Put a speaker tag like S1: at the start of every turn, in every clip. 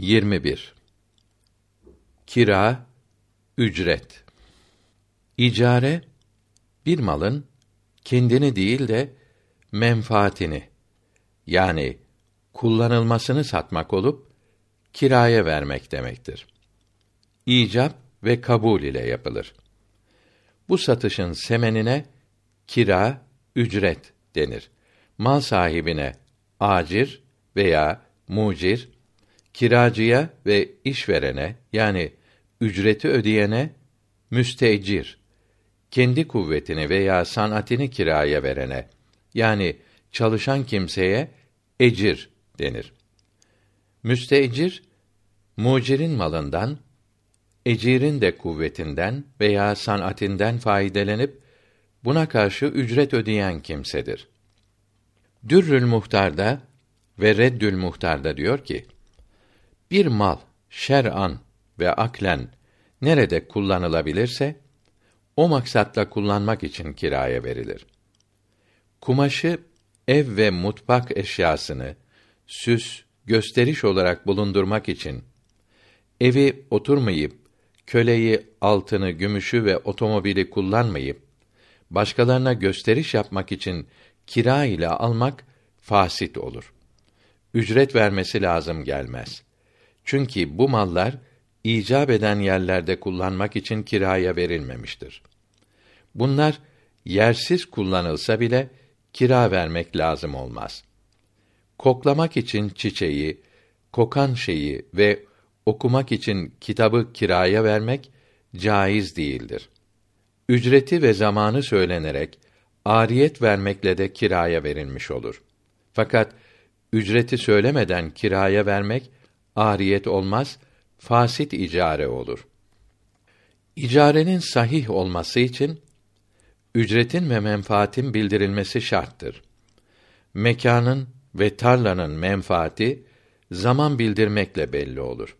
S1: 21 Kira ücret İcare bir malın kendini değil de menfaatini yani kullanılmasını satmak olup kiraya vermek demektir. İcap ve kabul ile yapılır. Bu satışın semenine kira, ücret denir. Mal sahibine acir veya mucir, kiracıya ve işverene yani ücreti ödeyene müstecir, kendi kuvvetini veya sanatini kiraya verene yani çalışan kimseye ecir denir. Müstecir mucirin malından ecirin de kuvvetinden veya sanatinden faydelenip buna karşı ücret ödeyen kimsedir. Dürrül Muhtar'da ve Reddül Muhtar'da diyor ki: Bir mal şer'an ve aklen nerede kullanılabilirse o maksatla kullanmak için kiraya verilir. Kumaşı ev ve mutfak eşyasını süs, gösteriş olarak bulundurmak için evi oturmayıp köleyi, altını, gümüşü ve otomobili kullanmayıp başkalarına gösteriş yapmak için kira ile almak fasit olur. Ücret vermesi lazım gelmez. Çünkü bu mallar icap eden yerlerde kullanmak için kiraya verilmemiştir. Bunlar yersiz kullanılsa bile kira vermek lazım olmaz. Koklamak için çiçeği, kokan şeyi ve okumak için kitabı kiraya vermek caiz değildir. Ücreti ve zamanı söylenerek ariyet vermekle de kiraya verilmiş olur. Fakat ücreti söylemeden kiraya vermek ariyet olmaz, fasit icare olur. İcarenin sahih olması için ücretin ve menfaatin bildirilmesi şarttır. Mekanın ve tarlanın menfaati zaman bildirmekle belli olur.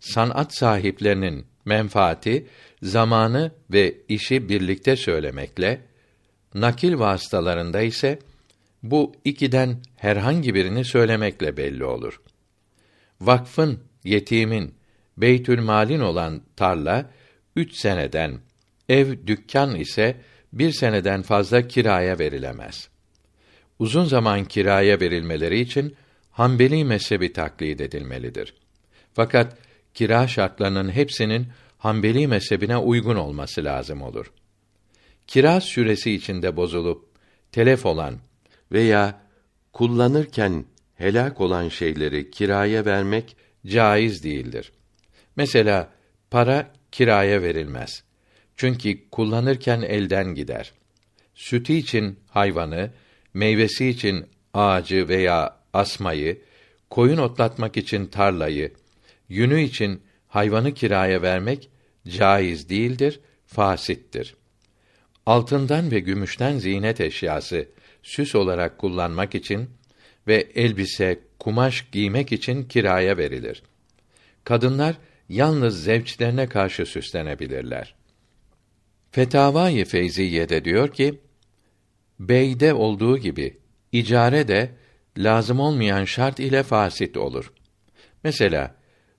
S1: Sanat sahiplerinin menfaati zamanı ve işi birlikte söylemekle, nakil vasıtalarında ise bu ikiden herhangi birini söylemekle belli olur. Vakfın, yetimin, beytül malin olan tarla üç seneden, ev dükkan ise bir seneden fazla kiraya verilemez. Uzun zaman kiraya verilmeleri için Hanbeli mezhebi taklid edilmelidir. Fakat kira şartlarının hepsinin Hanbeli mezhebine uygun olması lazım olur. Kira süresi içinde bozulup telef olan veya kullanırken helak olan şeyleri kiraya vermek caiz değildir. Mesela para kiraya verilmez. Çünkü kullanırken elden gider. Sütü için hayvanı, meyvesi için ağacı veya asmayı, koyun otlatmak için tarlayı, yünü için hayvanı kiraya vermek caiz değildir, fasittir. Altından ve gümüşten zinet eşyası süs olarak kullanmak için ve elbise, kumaş giymek için kiraya verilir. Kadınlar yalnız zevçlerine karşı süslenebilirler. Fetavai Feyziye'de diyor ki, beyde olduğu gibi icare de lazım olmayan şart ile fasit olur. Mesela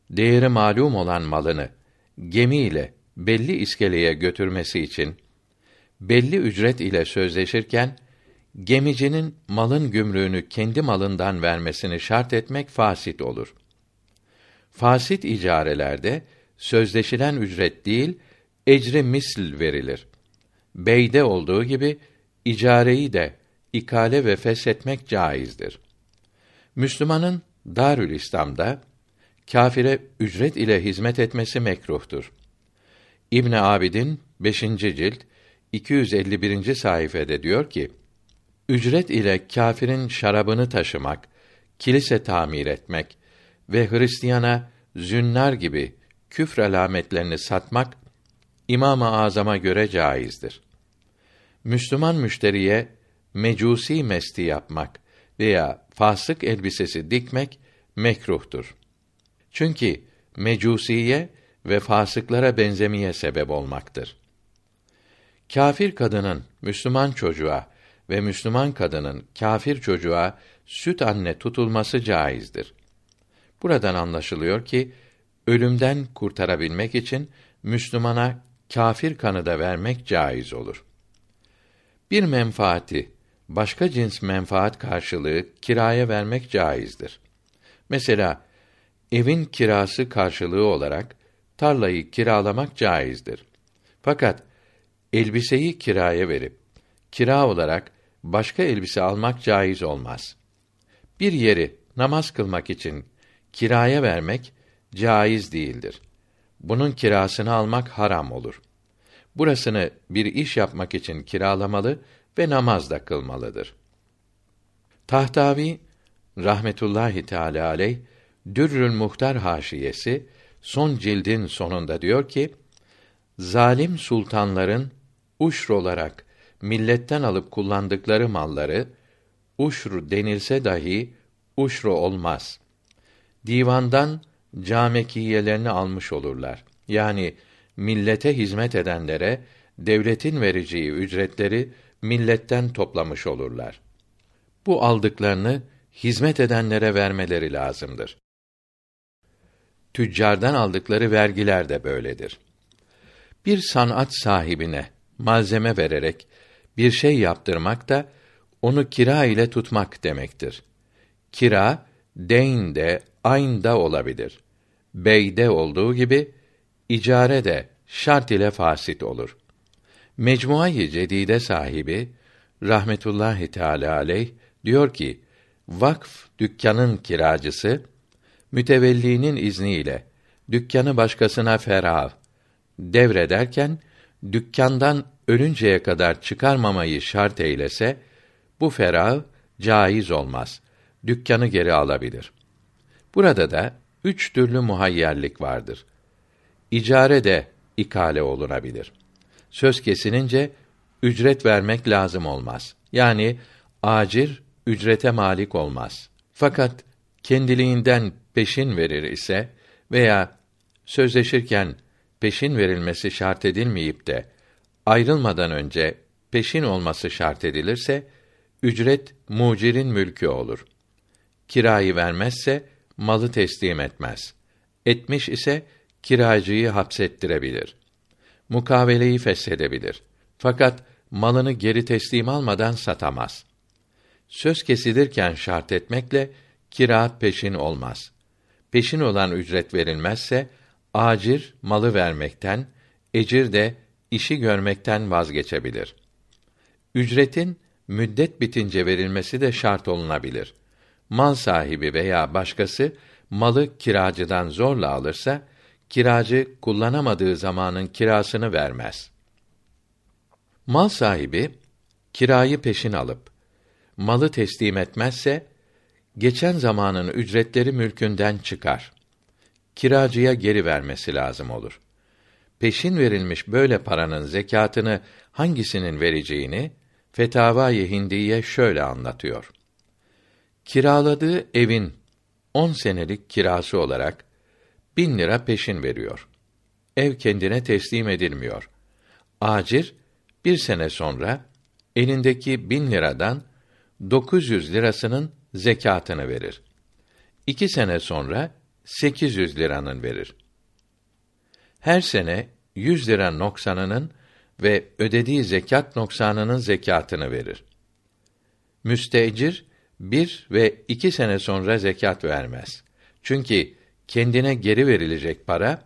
S1: değeri malum olan malını gemi ile belli iskeleye götürmesi için belli ücret ile sözleşirken gemicinin malın gümrüğünü kendi malından vermesini şart etmek fasit olur. Fasit icarelerde sözleşilen ücret değil, ecri misl verilir. Beyde olduğu gibi icareyi de ikale ve feshetmek caizdir. Müslümanın Darül İslam'da kâfire ücret ile hizmet etmesi mekruhtur. İbn Abidin 5. cilt 251. sayfede diyor ki: Ücret ile kâfirin şarabını taşımak, kilise tamir etmek ve Hristiyana zünnar gibi küfr alametlerini satmak İmam-ı Azam'a göre caizdir. Müslüman müşteriye mecusi mesti yapmak veya fasık elbisesi dikmek mekruhtur. Çünkü mecusiye ve fasıklara benzemeye sebep olmaktır. Kafir kadının Müslüman çocuğa ve Müslüman kadının kafir çocuğa süt anne tutulması caizdir. Buradan anlaşılıyor ki ölümden kurtarabilmek için Müslümana kâfir kanı da vermek caiz olur. Bir menfaati başka cins menfaat karşılığı kiraya vermek caizdir. Mesela evin kirası karşılığı olarak tarlayı kiralamak caizdir. Fakat elbiseyi kiraya verip kira olarak başka elbise almak caiz olmaz. Bir yeri namaz kılmak için kiraya vermek caiz değildir. Bunun kirasını almak haram olur. Burasını bir iş yapmak için kiralamalı ve namaz da kılmalıdır. Tahtavi rahmetullahi teala aleyh Dürrül Muhtar haşiyesi son cildin sonunda diyor ki zalim sultanların uşr olarak milletten alıp kullandıkları malları uşr denilse dahi uşru olmaz. Divandan camekiyelerini almış olurlar. Yani millete hizmet edenlere devletin vereceği ücretleri milletten toplamış olurlar. Bu aldıklarını hizmet edenlere vermeleri lazımdır. Tüccardan aldıkları vergiler de böyledir. Bir sanat sahibine malzeme vererek bir şey yaptırmak da onu kira ile tutmak demektir. Kira deyn de ayn da olabilir. Beyde olduğu gibi icare de şart ile fasit olur. Mecmuayı Cedide sahibi rahmetullahi teala aleyh diyor ki vakf dükkanın kiracısı mütevellinin izniyle dükkanı başkasına ferah devrederken dükkandan ölünceye kadar çıkarmamayı şart eylese bu ferah caiz olmaz. Dükkanı geri alabilir. Burada da üç türlü muhayyerlik vardır. İcare de ikale olunabilir. Söz kesilince ücret vermek lazım olmaz. Yani acir ücrete malik olmaz. Fakat kendiliğinden peşin verir ise veya sözleşirken peşin verilmesi şart edilmeyip de ayrılmadan önce peşin olması şart edilirse ücret mucirin mülkü olur. Kirayı vermezse malı teslim etmez. Etmiş ise kiracıyı hapsettirebilir. Mukaveleyi feshedebilir. Fakat malını geri teslim almadan satamaz. Söz kesilirken şart etmekle kira peşin olmaz. Peşin olan ücret verilmezse acir malı vermekten, ecir de işi görmekten vazgeçebilir. Ücretin müddet bitince verilmesi de şart olunabilir. Mal sahibi veya başkası malı kiracıdan zorla alırsa kiracı kullanamadığı zamanın kirasını vermez. Mal sahibi kirayı peşin alıp malı teslim etmezse geçen zamanın ücretleri mülkünden çıkar. Kiracıya geri vermesi lazım olur. Peşin verilmiş böyle paranın zekatını hangisinin vereceğini Fetavâ-i Hindiye şöyle anlatıyor. Kiraladığı evin on senelik kirası olarak bin lira peşin veriyor. Ev kendine teslim edilmiyor. Acir bir sene sonra elindeki bin liradan 900 lirasının zekatını verir. İki sene sonra 800 liranın verir. Her sene 100 lira noksanının ve ödediği zekat noksanının zekatını verir. Müstecir bir ve iki sene sonra zekat vermez. Çünkü kendine geri verilecek para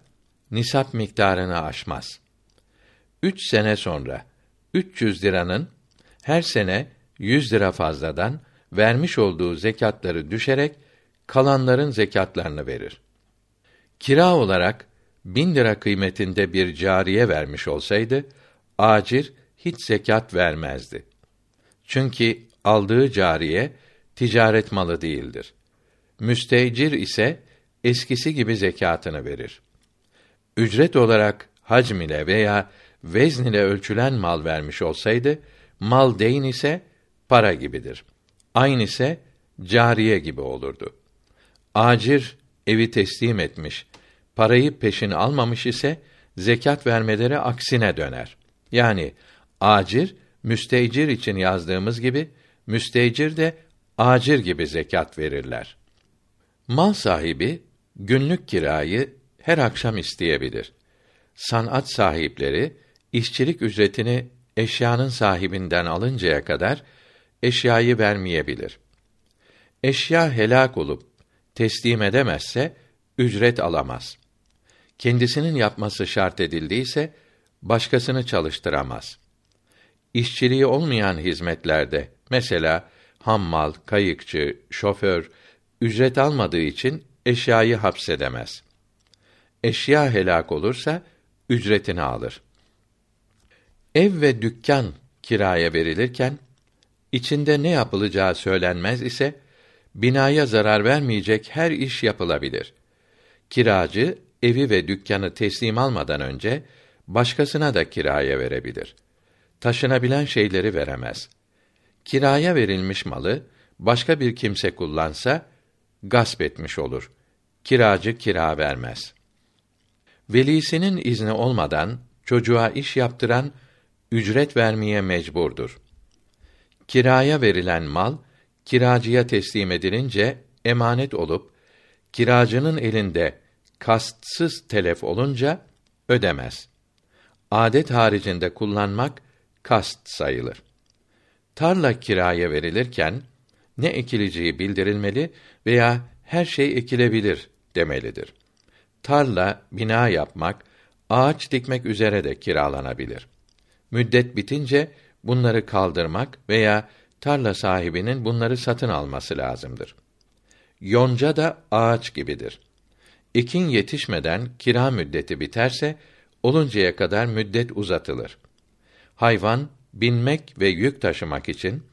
S1: nisap miktarını aşmaz. Üç sene sonra 300 liranın her sene 100 lira fazladan vermiş olduğu zekatları düşerek kalanların zekatlarını verir. Kira olarak bin lira kıymetinde bir cariye vermiş olsaydı, acir hiç zekat vermezdi. Çünkü aldığı cariye ticaret malı değildir. Müstecir ise eskisi gibi zekatını verir. Ücret olarak hacm ile veya vezn ile ölçülen mal vermiş olsaydı, mal deyn ise para gibidir. Aynı ise cariye gibi olurdu. Acir evi teslim etmiş, parayı peşin almamış ise zekat vermeleri aksine döner. Yani acir müstecir için yazdığımız gibi müstecir de acir gibi zekat verirler. Mal sahibi günlük kirayı her akşam isteyebilir. Sanat sahipleri işçilik ücretini eşyanın sahibinden alıncaya kadar eşyayı vermeyebilir. Eşya helak olup teslim edemezse ücret alamaz. Kendisinin yapması şart edildiyse başkasını çalıştıramaz. İşçiliği olmayan hizmetlerde mesela hammal, kayıkçı, şoför ücret almadığı için eşyayı hapsedemez. Eşya helak olursa ücretini alır. Ev ve dükkan kiraya verilirken içinde ne yapılacağı söylenmez ise binaya zarar vermeyecek her iş yapılabilir. Kiracı evi ve dükkanı teslim almadan önce başkasına da kiraya verebilir. Taşınabilen şeyleri veremez. Kiraya verilmiş malı başka bir kimse kullansa gasp etmiş olur. Kiracı kira vermez. Velisinin izni olmadan çocuğa iş yaptıran ücret vermeye mecburdur. Kiraya verilen mal kiracıya teslim edilince emanet olup kiracının elinde kastsız telef olunca ödemez. Adet haricinde kullanmak kast sayılır. Tarla kiraya verilirken ne ekileceği bildirilmeli veya her şey ekilebilir demelidir. Tarla, bina yapmak, ağaç dikmek üzere de kiralanabilir. Müddet bitince bunları kaldırmak veya tarla sahibinin bunları satın alması lazımdır. Yonca da ağaç gibidir. Ekin yetişmeden kira müddeti biterse oluncaya kadar müddet uzatılır. Hayvan binmek ve yük taşımak için,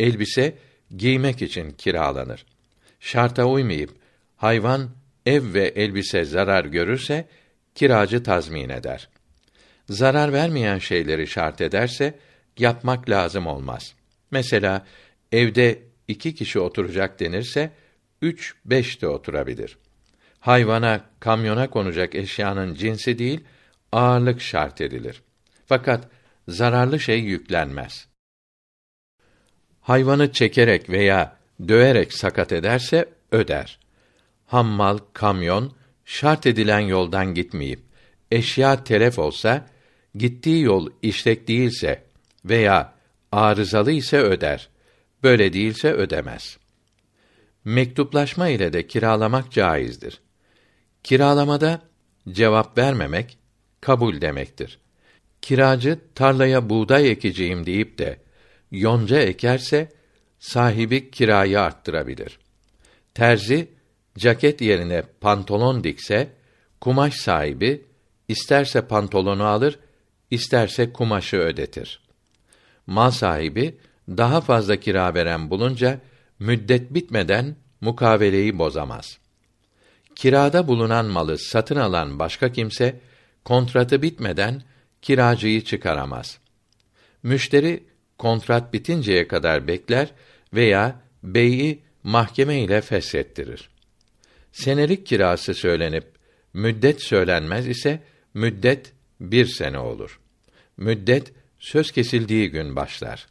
S1: elbise giymek için kiralanır. Şarta uymayıp hayvan ev ve elbise zarar görürse kiracı tazmin eder. Zarar vermeyen şeyleri şart ederse yapmak lazım olmaz. Mesela evde iki kişi oturacak denirse üç beş de oturabilir. Hayvana, kamyona konacak eşyanın cinsi değil, ağırlık şart edilir. Fakat zararlı şey yüklenmez. Hayvanı çekerek veya döverek sakat ederse öder. Hammal, kamyon şart edilen yoldan gitmeyip eşya telef olsa, gittiği yol işlek değilse veya arızalı ise öder. Böyle değilse ödemez. Mektuplaşma ile de kiralamak caizdir. Kiralamada cevap vermemek kabul demektir. Kiracı tarlaya buğday ekeceğim deyip de yonca ekerse sahibi kirayı arttırabilir. Terzi ceket yerine pantolon dikse kumaş sahibi isterse pantolonu alır, isterse kumaşı ödetir. Mal sahibi daha fazla kira veren bulunca müddet bitmeden mukaveleyi bozamaz. Kirada bulunan malı satın alan başka kimse kontratı bitmeden kiracıyı çıkaramaz. Müşteri kontrat bitinceye kadar bekler veya beyi mahkeme ile feshettirir. Senelik kirası söylenip müddet söylenmez ise müddet bir sene olur. Müddet söz kesildiği gün başlar.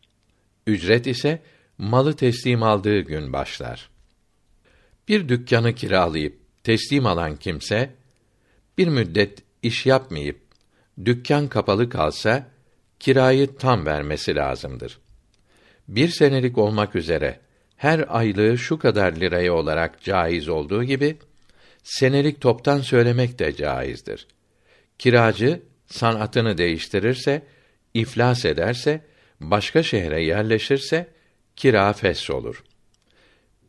S1: Ücret ise malı teslim aldığı gün başlar. Bir dükkanı kiralayıp teslim alan kimse bir müddet iş yapmayıp dükkan kapalı kalsa kirayı tam vermesi lazımdır. Bir senelik olmak üzere her aylığı şu kadar liraya olarak caiz olduğu gibi senelik toptan söylemek de caizdir. Kiracı sanatını değiştirirse, iflas ederse, başka şehre yerleşirse kira fes olur.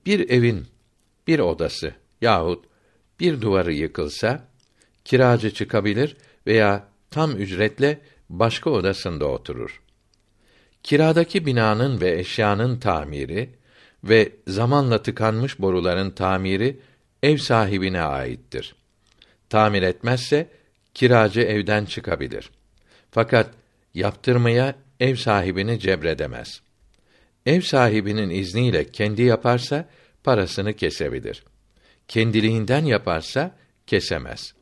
S1: Bir evin bir odası yahut bir duvarı yıkılsa kiracı çıkabilir veya tam ücretle başka odasında oturur. Kiradaki binanın ve eşyanın tamiri ve zamanla tıkanmış boruların tamiri ev sahibine aittir. Tamir etmezse kiracı evden çıkabilir. Fakat yaptırmaya ev sahibini cebredemez. Ev sahibinin izniyle kendi yaparsa parasını kesebilir. Kendiliğinden yaparsa kesemez.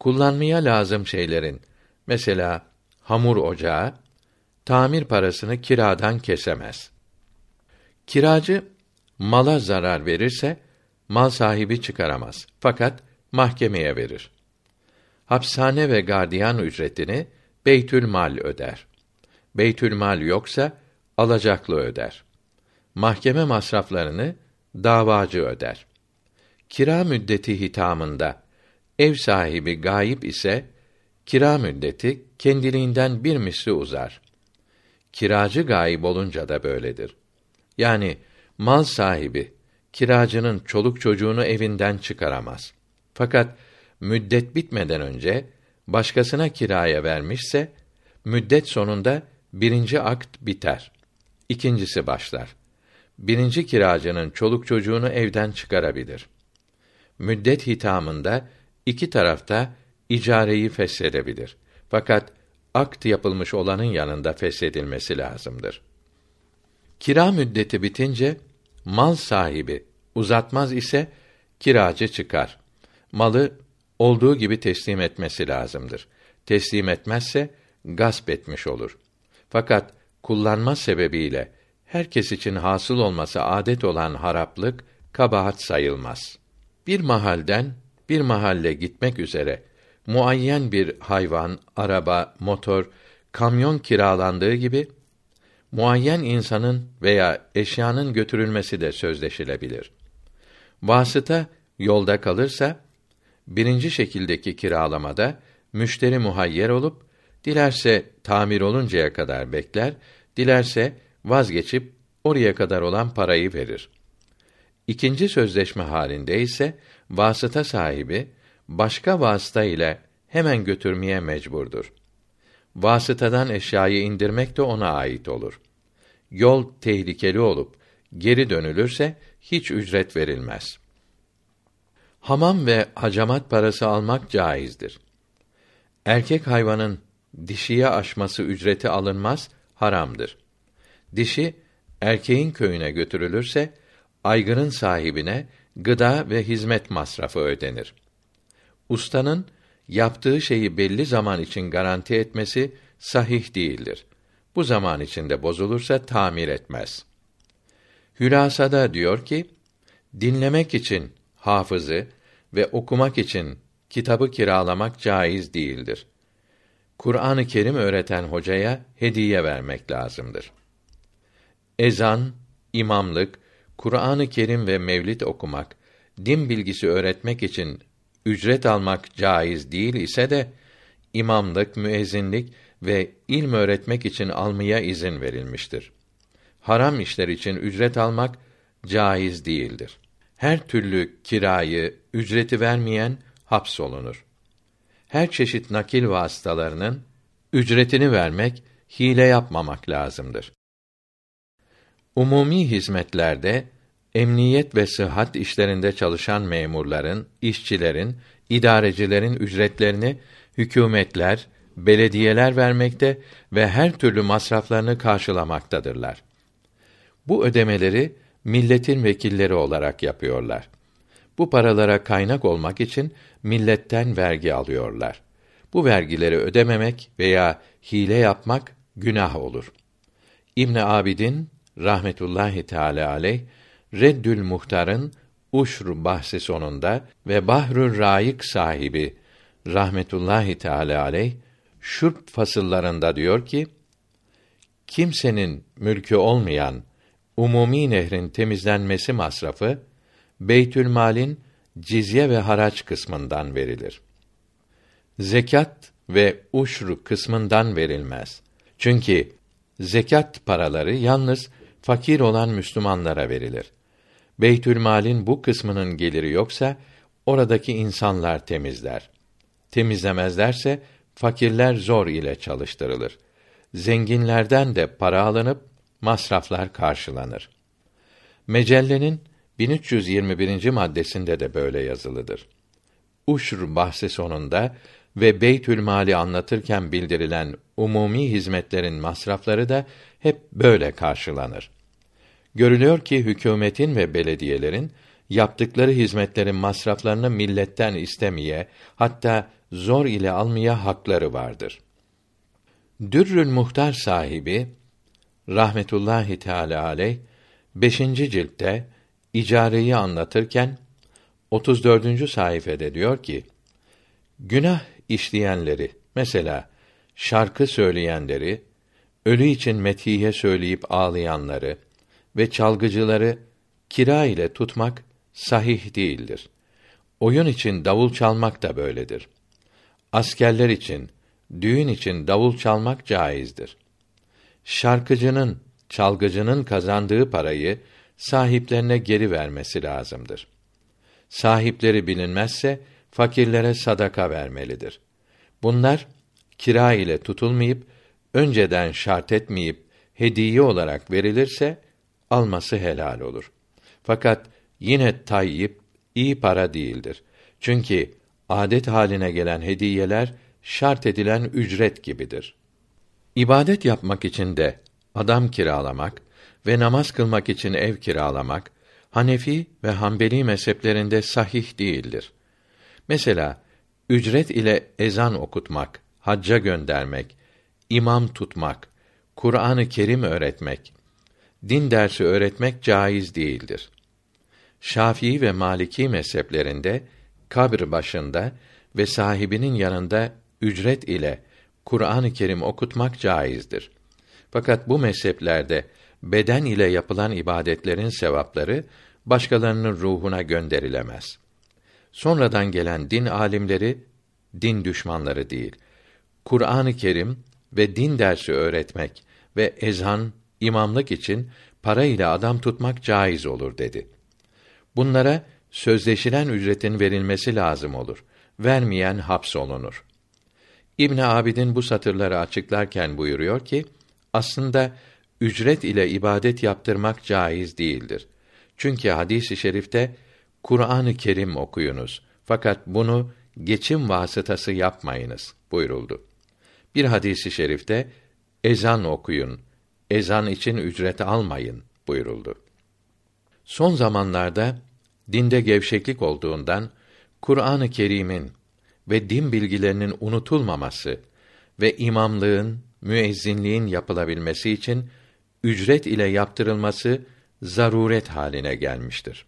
S1: Kullanmaya lazım şeylerin mesela hamur ocağı tamir parasını kiradan kesemez. Kiracı mala zarar verirse mal sahibi çıkaramaz. Fakat mahkemeye verir. Hapishane ve gardiyan ücretini Beytül Mal öder. Beytül Mal yoksa alacaklı öder. Mahkeme masraflarını davacı öder. Kira müddeti hitamında ev sahibi gayip ise kira müddeti kendiliğinden bir misli uzar. Kiracı gayip olunca da böyledir. Yani mal sahibi kiracının çoluk çocuğunu evinden çıkaramaz. Fakat müddet bitmeden önce başkasına kiraya vermişse müddet sonunda birinci akt biter. İkincisi başlar. Birinci kiracının çoluk çocuğunu evden çıkarabilir. Müddet hitamında iki tarafta icareyi feshedebilir. Fakat akt yapılmış olanın yanında feshedilmesi lazımdır. Kira müddeti bitince mal sahibi uzatmaz ise kiracı çıkar. Malı olduğu gibi teslim etmesi lazımdır. Teslim etmezse gasp etmiş olur. Fakat kullanma sebebiyle herkes için hasıl olması adet olan haraplık kabahat sayılmaz. Bir mahalden bir mahalle gitmek üzere muayyen bir hayvan, araba, motor, kamyon kiralandığı gibi muayyen insanın veya eşyanın götürülmesi de sözleşilebilir. Vasıta yolda kalırsa birinci şekildeki kiralamada müşteri muhayyer olup dilerse tamir oluncaya kadar bekler, dilerse vazgeçip oraya kadar olan parayı verir. İkinci sözleşme halinde ise vasıta sahibi başka vasıta ile hemen götürmeye mecburdur. Vasıtadan eşyayı indirmek de ona ait olur. Yol tehlikeli olup geri dönülürse hiç ücret verilmez. Hamam ve hacamat parası almak caizdir. Erkek hayvanın dişiye aşması ücreti alınmaz, haramdır. Dişi erkeğin köyüne götürülürse aygırın sahibine gıda ve hizmet masrafı ödenir. Ustanın yaptığı şeyi belli zaman için garanti etmesi sahih değildir. Bu zaman içinde bozulursa tamir etmez. Hülasada diyor ki, dinlemek için hafızı ve okumak için kitabı kiralamak caiz değildir. Kur'an-ı Kerim öğreten hocaya hediye vermek lazımdır. Ezan, imamlık, Kur'an-ı Kerim ve mevlid okumak, din bilgisi öğretmek için ücret almak caiz değil ise de imamlık, müezzinlik ve ilm öğretmek için almaya izin verilmiştir. Haram işler için ücret almak caiz değildir. Her türlü kirayı, ücreti vermeyen hapsolunur. Her çeşit nakil vasıtalarının ücretini vermek, hile yapmamak lazımdır. Umumi hizmetlerde emniyet ve sıhhat işlerinde çalışan memurların, işçilerin, idarecilerin ücretlerini hükümetler, belediyeler vermekte ve her türlü masraflarını karşılamaktadırlar. Bu ödemeleri milletin vekilleri olarak yapıyorlar. Bu paralara kaynak olmak için milletten vergi alıyorlar. Bu vergileri ödememek veya hile yapmak günah olur. İbn Abidin rahmetullahi teala aleyh Reddül Muhtar'ın Uşr bahsi sonunda ve Bahrül Raik sahibi rahmetullahi teala aleyh şurp fasıllarında diyor ki kimsenin mülkü olmayan umumi nehrin temizlenmesi masrafı Beytülmal'in cizye ve haraç kısmından verilir. Zekat ve uşru kısmından verilmez. Çünkü zekat paraları yalnız fakir olan Müslümanlara verilir. Beytülmal'in bu kısmının geliri yoksa oradaki insanlar temizler. Temizlemezlerse fakirler zor ile çalıştırılır. Zenginlerden de para alınıp masraflar karşılanır. Mecellenin 1321. maddesinde de böyle yazılıdır. Uşr bahsi sonunda ve Beytül Mali anlatırken bildirilen umumi hizmetlerin masrafları da hep böyle karşılanır. Görülüyor ki hükümetin ve belediyelerin yaptıkları hizmetlerin masraflarını milletten istemeye, hatta zor ile almaya hakları vardır. Dürrül Muhtar sahibi rahmetullahi teala aleyh 5. ciltte icareyi anlatırken 34. sayfede diyor ki: Günah işleyenleri, mesela şarkı söyleyenleri, ölü için metihe söyleyip ağlayanları ve çalgıcıları kira ile tutmak sahih değildir. Oyun için davul çalmak da böyledir. Askerler için, düğün için davul çalmak caizdir. Şarkıcının, çalgıcının kazandığı parayı sahiplerine geri vermesi lazımdır. Sahipleri bilinmezse fakirlere sadaka vermelidir. Bunlar kira ile tutulmayıp önceden şart etmeyip hediye olarak verilirse alması helal olur. Fakat yine tayyip iyi para değildir. Çünkü adet haline gelen hediyeler şart edilen ücret gibidir. İbadet yapmak için de adam kiralamak ve namaz kılmak için ev kiralamak Hanefi ve Hanbeli mezheplerinde sahih değildir. Mesela ücret ile ezan okutmak, hacca göndermek, imam tutmak, Kur'an-ı Kerim öğretmek, din dersi öğretmek caiz değildir. Şafii ve Maliki mezheplerinde kabr başında ve sahibinin yanında ücret ile Kur'an-ı Kerim okutmak caizdir. Fakat bu mezheplerde beden ile yapılan ibadetlerin sevapları başkalarının ruhuna gönderilemez. Sonradan gelen din alimleri din düşmanları değil. Kur'an-ı Kerim ve din dersi öğretmek ve ezan, imamlık için para ile adam tutmak caiz olur dedi. Bunlara sözleşilen ücretin verilmesi lazım olur. Vermeyen hapsolunur. İbn Abidin bu satırları açıklarken buyuruyor ki, aslında ücret ile ibadet yaptırmak caiz değildir. Çünkü hadis-i şerifte Kur'an-ı Kerim okuyunuz fakat bunu geçim vasıtası yapmayınız buyuruldu. Bir hadisi şerifte ezan okuyun, ezan için ücret almayın buyuruldu. Son zamanlarda dinde gevşeklik olduğundan Kur'an-ı Kerim'in ve din bilgilerinin unutulmaması ve imamlığın, müezzinliğin yapılabilmesi için ücret ile yaptırılması zaruret haline gelmiştir.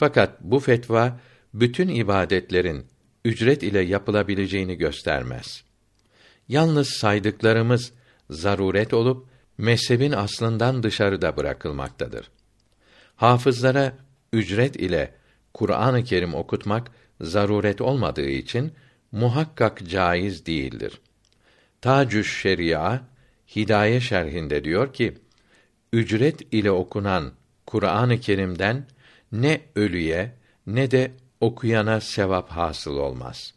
S1: Fakat bu fetva bütün ibadetlerin ücret ile yapılabileceğini göstermez. Yalnız saydıklarımız zaruret olup mezhebin aslından dışarıda bırakılmaktadır. Hafızlara ücret ile Kur'an-ı Kerim okutmak zaruret olmadığı için muhakkak caiz değildir. Tacüş Şeria Hidaye şerhinde diyor ki: Ücret ile okunan Kur'an-ı Kerim'den ne ölüye ne de okuyana sevap hasıl olmaz.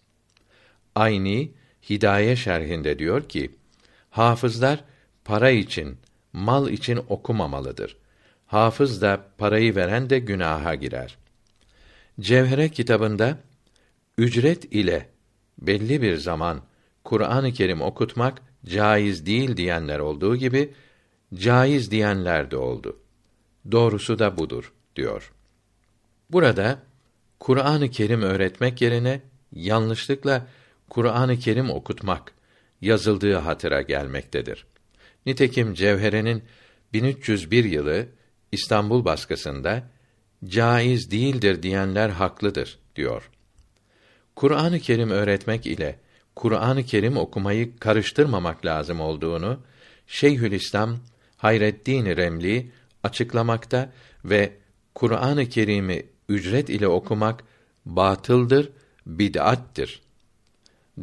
S1: Ayni Hidaye şerhinde diyor ki: Hafızlar para için, mal için okumamalıdır. Hafız da parayı veren de günaha girer. Cevhere kitabında ücret ile belli bir zaman Kur'an-ı Kerim okutmak caiz değil diyenler olduğu gibi caiz diyenler de oldu. Doğrusu da budur diyor. Burada Kur'an-ı Kerim öğretmek yerine yanlışlıkla Kur'an-ı Kerim okutmak yazıldığı hatıra gelmektedir. Nitekim Cevhere'nin 1301 yılı İstanbul baskısında caiz değildir diyenler haklıdır diyor. Kur'an-ı Kerim öğretmek ile Kur'an-ı Kerim okumayı karıştırmamak lazım olduğunu Şeyhülislam Hayreddin Remli açıklamakta ve Kur'an-ı Kerim'i ücret ile okumak batıldır, bid'attir.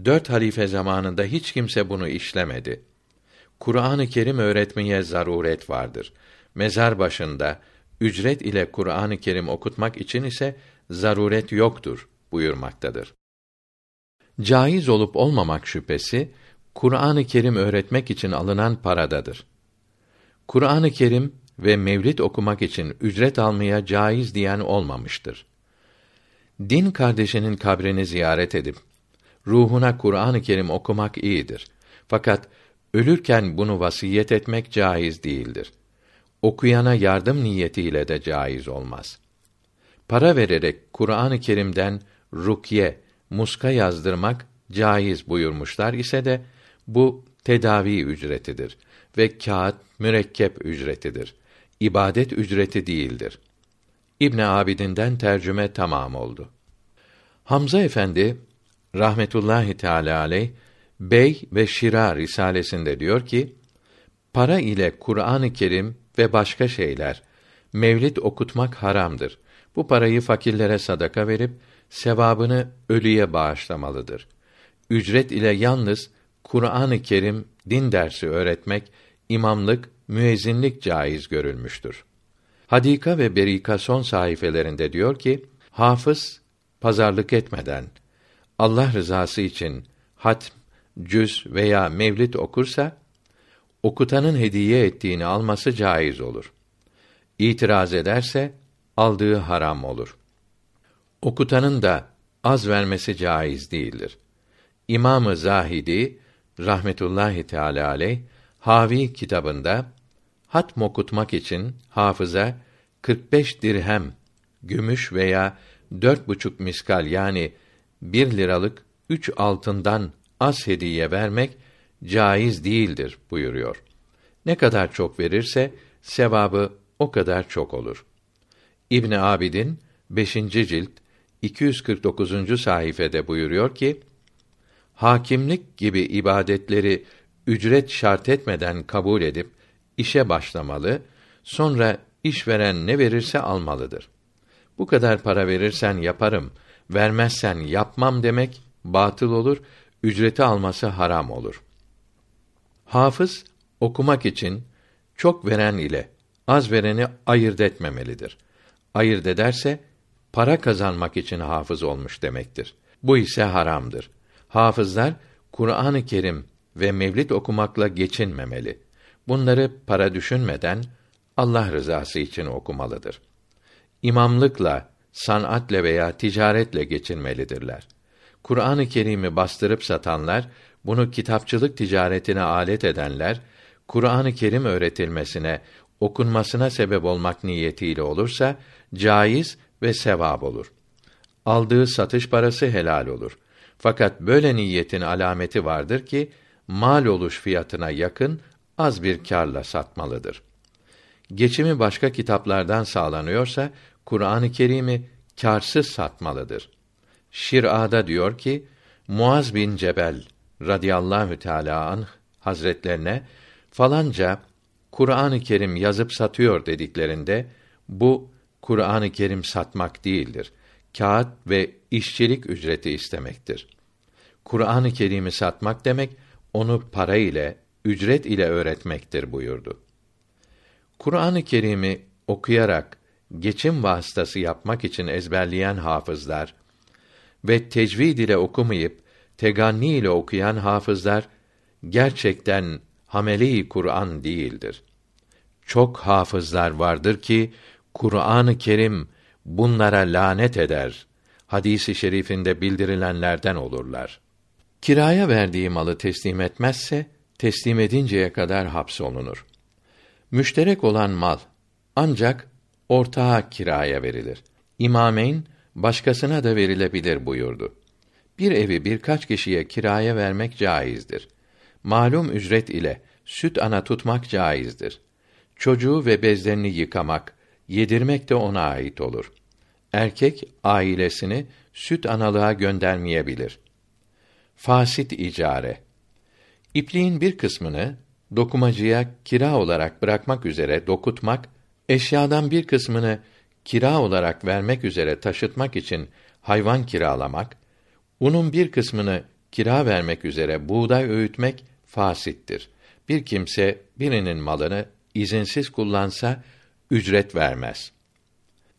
S1: Dört halife zamanında hiç kimse bunu işlemedi. Kur'an-ı Kerim öğretmeye zaruret vardır. Mezar başında ücret ile Kur'an-ı Kerim okutmak için ise zaruret yoktur buyurmaktadır. Caiz olup olmamak şüphesi Kur'an-ı Kerim öğretmek için alınan paradadır. Kur'an-ı Kerim ve mevlid okumak için ücret almaya caiz diyen olmamıştır. Din kardeşinin kabrini ziyaret edip ruhuna Kur'an-ı Kerim okumak iyidir. Fakat ölürken bunu vasiyet etmek caiz değildir. Okuyana yardım niyetiyle de caiz olmaz. Para vererek Kur'an-ı Kerim'den rukye, muska yazdırmak caiz buyurmuşlar ise de bu tedavi ücretidir ve kağıt mürekkep ücretidir. İbadet ücreti değildir. İbn Abidin'den tercüme tamam oldu. Hamza Efendi rahmetullahi teala aleyh Bey ve Şira risalesinde diyor ki: Para ile Kur'an-ı Kerim ve başka şeyler mevlid okutmak haramdır. Bu parayı fakirlere sadaka verip sevabını ölüye bağışlamalıdır. Ücret ile yalnız Kur'an-ı Kerim din dersi öğretmek, imamlık, müezzinlik caiz görülmüştür. Hadika ve Berika son sayfelerinde diyor ki, hafız pazarlık etmeden Allah rızası için hatm, cüz veya mevlid okursa okutanın hediye ettiğini alması caiz olur. İtiraz ederse aldığı haram olur. Okutanın da az vermesi caiz değildir. İmamı Zahidi rahmetullahi teala aleyh Havi kitabında hatm okutmak için hafıza 45 dirhem gümüş veya dört buçuk miskal yani bir liralık üç altından az hediye vermek caiz değildir buyuruyor. Ne kadar çok verirse sevabı o kadar çok olur. İbn Abidin 5. cilt 249. sayfede buyuruyor ki: Hakimlik gibi ibadetleri ücret şart etmeden kabul edip işe başlamalı, sonra işveren ne verirse almalıdır. Bu kadar para verirsen yaparım, vermezsen yapmam demek batıl olur, ücreti alması haram olur. Hafız okumak için çok veren ile az vereni ayırt etmemelidir. Ayırt ederse para kazanmak için hafız olmuş demektir. Bu ise haramdır. Hafızlar Kur'an-ı Kerim ve mevlid okumakla geçinmemeli. Bunları para düşünmeden Allah rızası için okumalıdır. İmamlıkla, sanatla veya ticaretle geçinmelidirler. Kur'an-ı Kerim'i bastırıp satanlar, bunu kitapçılık ticaretine alet edenler, Kur'an-ı Kerim öğretilmesine, okunmasına sebep olmak niyetiyle olursa caiz ve sevap olur. Aldığı satış parası helal olur. Fakat böyle niyetin alameti vardır ki mal oluş fiyatına yakın az bir kârla satmalıdır. Geçimi başka kitaplardan sağlanıyorsa Kur'an-ı Kerim'i kârsız satmalıdır. Şir'ada diyor ki Muaz bin Cebel radıyallahu teala anh hazretlerine falanca Kur'an-ı Kerim yazıp satıyor dediklerinde bu Kur'an-ı Kerim satmak değildir. Kağıt ve işçilik ücreti istemektir. Kur'an-ı Kerim'i satmak demek onu para ile, ücret ile öğretmektir buyurdu. Kur'an-ı Kerim'i okuyarak geçim vasıtası yapmak için ezberleyen hafızlar ve tecvid ile okumayıp teganni ile okuyan hafızlar gerçekten hameli Kur'an değildir. Çok hafızlar vardır ki Kur'an-ı Kerim bunlara lanet eder. Hadisi şerifinde bildirilenlerden olurlar. Kiraya verdiği malı teslim etmezse teslim edinceye kadar hapsolunur. Müşterek olan mal ancak ortağa kiraya verilir. İmameyn başkasına da verilebilir buyurdu. Bir evi birkaç kişiye kiraya vermek caizdir. Malum ücret ile süt ana tutmak caizdir. Çocuğu ve bezlerini yıkamak, yedirmek de ona ait olur. Erkek ailesini süt analığa göndermeyebilir. Fasit icare. İpliğin bir kısmını dokumacıya kira olarak bırakmak üzere dokutmak, eşyadan bir kısmını kira olarak vermek üzere taşıtmak için hayvan kiralamak, unun bir kısmını kira vermek üzere buğday öğütmek fasittir. Bir kimse birinin malını izinsiz kullansa ücret vermez.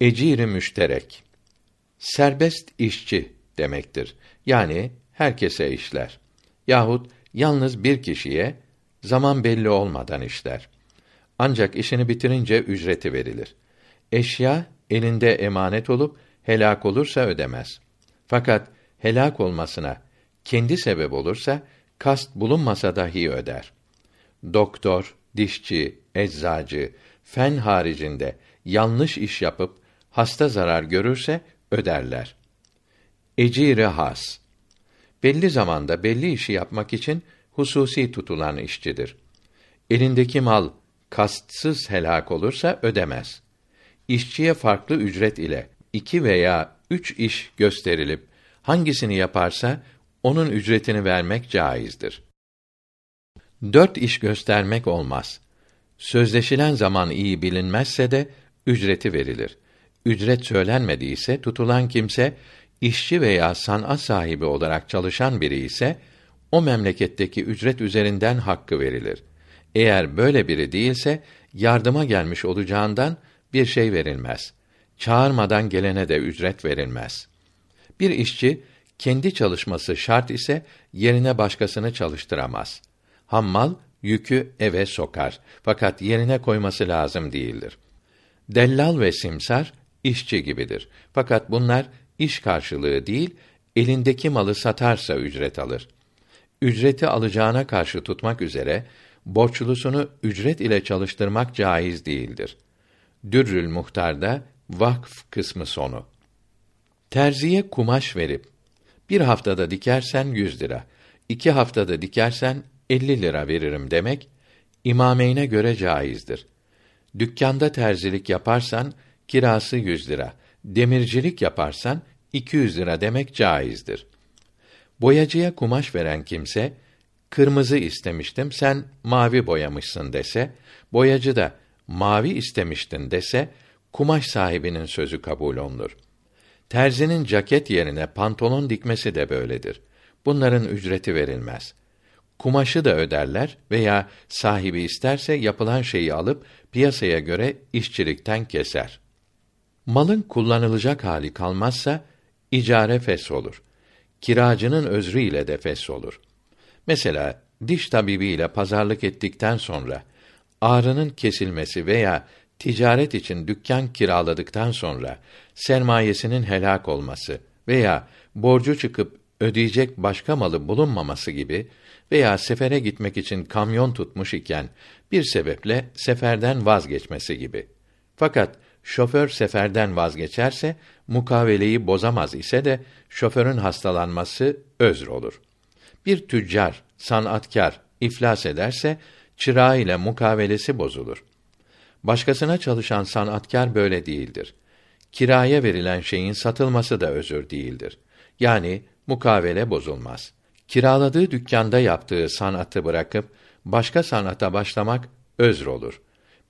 S1: Eciri müşterek serbest işçi demektir. Yani herkese işler. Yahut yalnız bir kişiye zaman belli olmadan işler. Ancak işini bitirince ücreti verilir. Eşya elinde emanet olup helak olursa ödemez. Fakat helak olmasına kendi sebep olursa kast bulunmasa dahi öder. Doktor, dişçi, eczacı, fen haricinde yanlış iş yapıp hasta zarar görürse öderler. Ecire has belli zamanda belli işi yapmak için hususi tutulan işçidir. Elindeki mal kastsız helak olursa ödemez. İşçiye farklı ücret ile iki veya üç iş gösterilip Hangisini yaparsa onun ücretini vermek caizdir. Dört iş göstermek olmaz. Sözleşilen zaman iyi bilinmezse de ücreti verilir. Ücret söylenmediyse tutulan kimse işçi veya sanat sahibi olarak çalışan biri ise o memleketteki ücret üzerinden hakkı verilir. Eğer böyle biri değilse yardıma gelmiş olacağından bir şey verilmez. Çağırmadan gelene de ücret verilmez. Bir işçi kendi çalışması şart ise yerine başkasını çalıştıramaz. Hammal yükü eve sokar fakat yerine koyması lazım değildir. Dellal ve simsar işçi gibidir. Fakat bunlar iş karşılığı değil, elindeki malı satarsa ücret alır. Ücreti alacağına karşı tutmak üzere borçlusunu ücret ile çalıştırmak caiz değildir. Dürrül Muhtar'da vakf kısmı sonu. Terziye kumaş verip bir haftada dikersen yüz lira, iki haftada dikersen elli lira veririm demek imameyne göre caizdir. Dükkanda terzilik yaparsan kirası yüz lira, demircilik yaparsan iki yüz lira demek caizdir. Boyacıya kumaş veren kimse kırmızı istemiştim sen mavi boyamışsın dese, boyacı da mavi istemiştin dese, kumaş sahibinin sözü kabul olunur. Terzinin caket yerine pantolon dikmesi de böyledir. Bunların ücreti verilmez. Kumaşı da öderler veya sahibi isterse yapılan şeyi alıp piyasaya göre işçilikten keser. Malın kullanılacak hali kalmazsa icare fes olur. Kiracının özrü ile de fes olur. Mesela diş tabibi ile pazarlık ettikten sonra ağrının kesilmesi veya ticaret için dükkan kiraladıktan sonra sermayesinin helak olması veya borcu çıkıp ödeyecek başka malı bulunmaması gibi veya sefere gitmek için kamyon tutmuş iken bir sebeple seferden vazgeçmesi gibi. Fakat şoför seferden vazgeçerse mukaveleyi bozamaz ise de şoförün hastalanması özr olur. Bir tüccar, sanatkar iflas ederse çırağı ile mukavelesi bozulur. Başkasına çalışan sanatkar böyle değildir. Kiraya verilen şeyin satılması da özür değildir. Yani mukavele bozulmaz. Kiraladığı dükkanda yaptığı sanatı bırakıp başka sanata başlamak özr olur.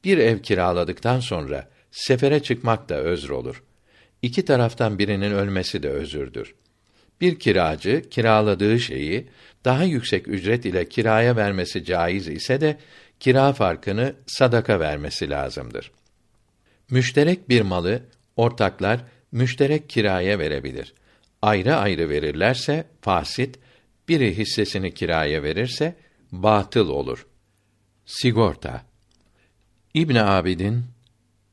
S1: Bir ev kiraladıktan sonra sefere çıkmak da özr olur. İki taraftan birinin ölmesi de özürdür. Bir kiracı kiraladığı şeyi daha yüksek ücret ile kiraya vermesi caiz ise de kira farkını sadaka vermesi lazımdır. Müşterek bir malı ortaklar müşterek kiraya verebilir. Ayrı ayrı verirlerse fasit, biri hissesini kiraya verirse batıl olur. Sigorta İbn Abidin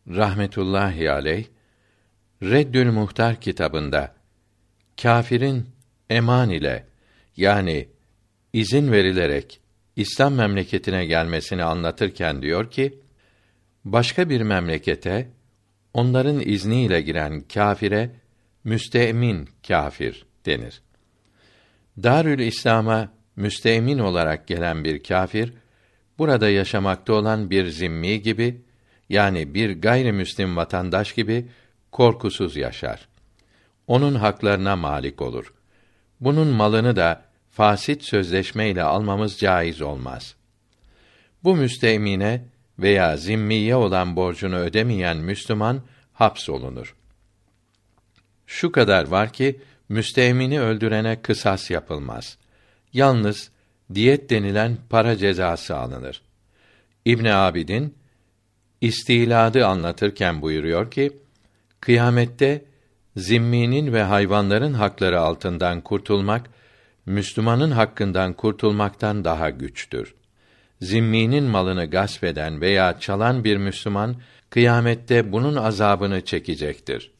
S1: rahmetullahi aleyh Reddül Muhtar kitabında kâfirin eman ile yani izin verilerek İslam memleketine gelmesini anlatırken diyor ki başka bir memlekete onların izniyle giren kâfire müstemin kâfir denir. Darül İslam'a müstemin olarak gelen bir kâfir burada yaşamakta olan bir zimmi gibi yani bir gayrimüslim vatandaş gibi korkusuz yaşar. Onun haklarına malik olur. Bunun malını da fasit sözleşmeyle almamız caiz olmaz. Bu müstemine veya zimmiye olan borcunu ödemeyen Müslüman hapsolunur. Şu kadar var ki müstemini öldürene kısas yapılmaz. Yalnız diyet denilen para cezası alınır. İbn Abidin istiladı anlatırken buyuruyor ki kıyamette zimminin ve hayvanların hakları altından kurtulmak Müslümanın hakkından kurtulmaktan daha güçtür. Zimminin malını gasp eden veya çalan bir Müslüman kıyamette bunun azabını çekecektir.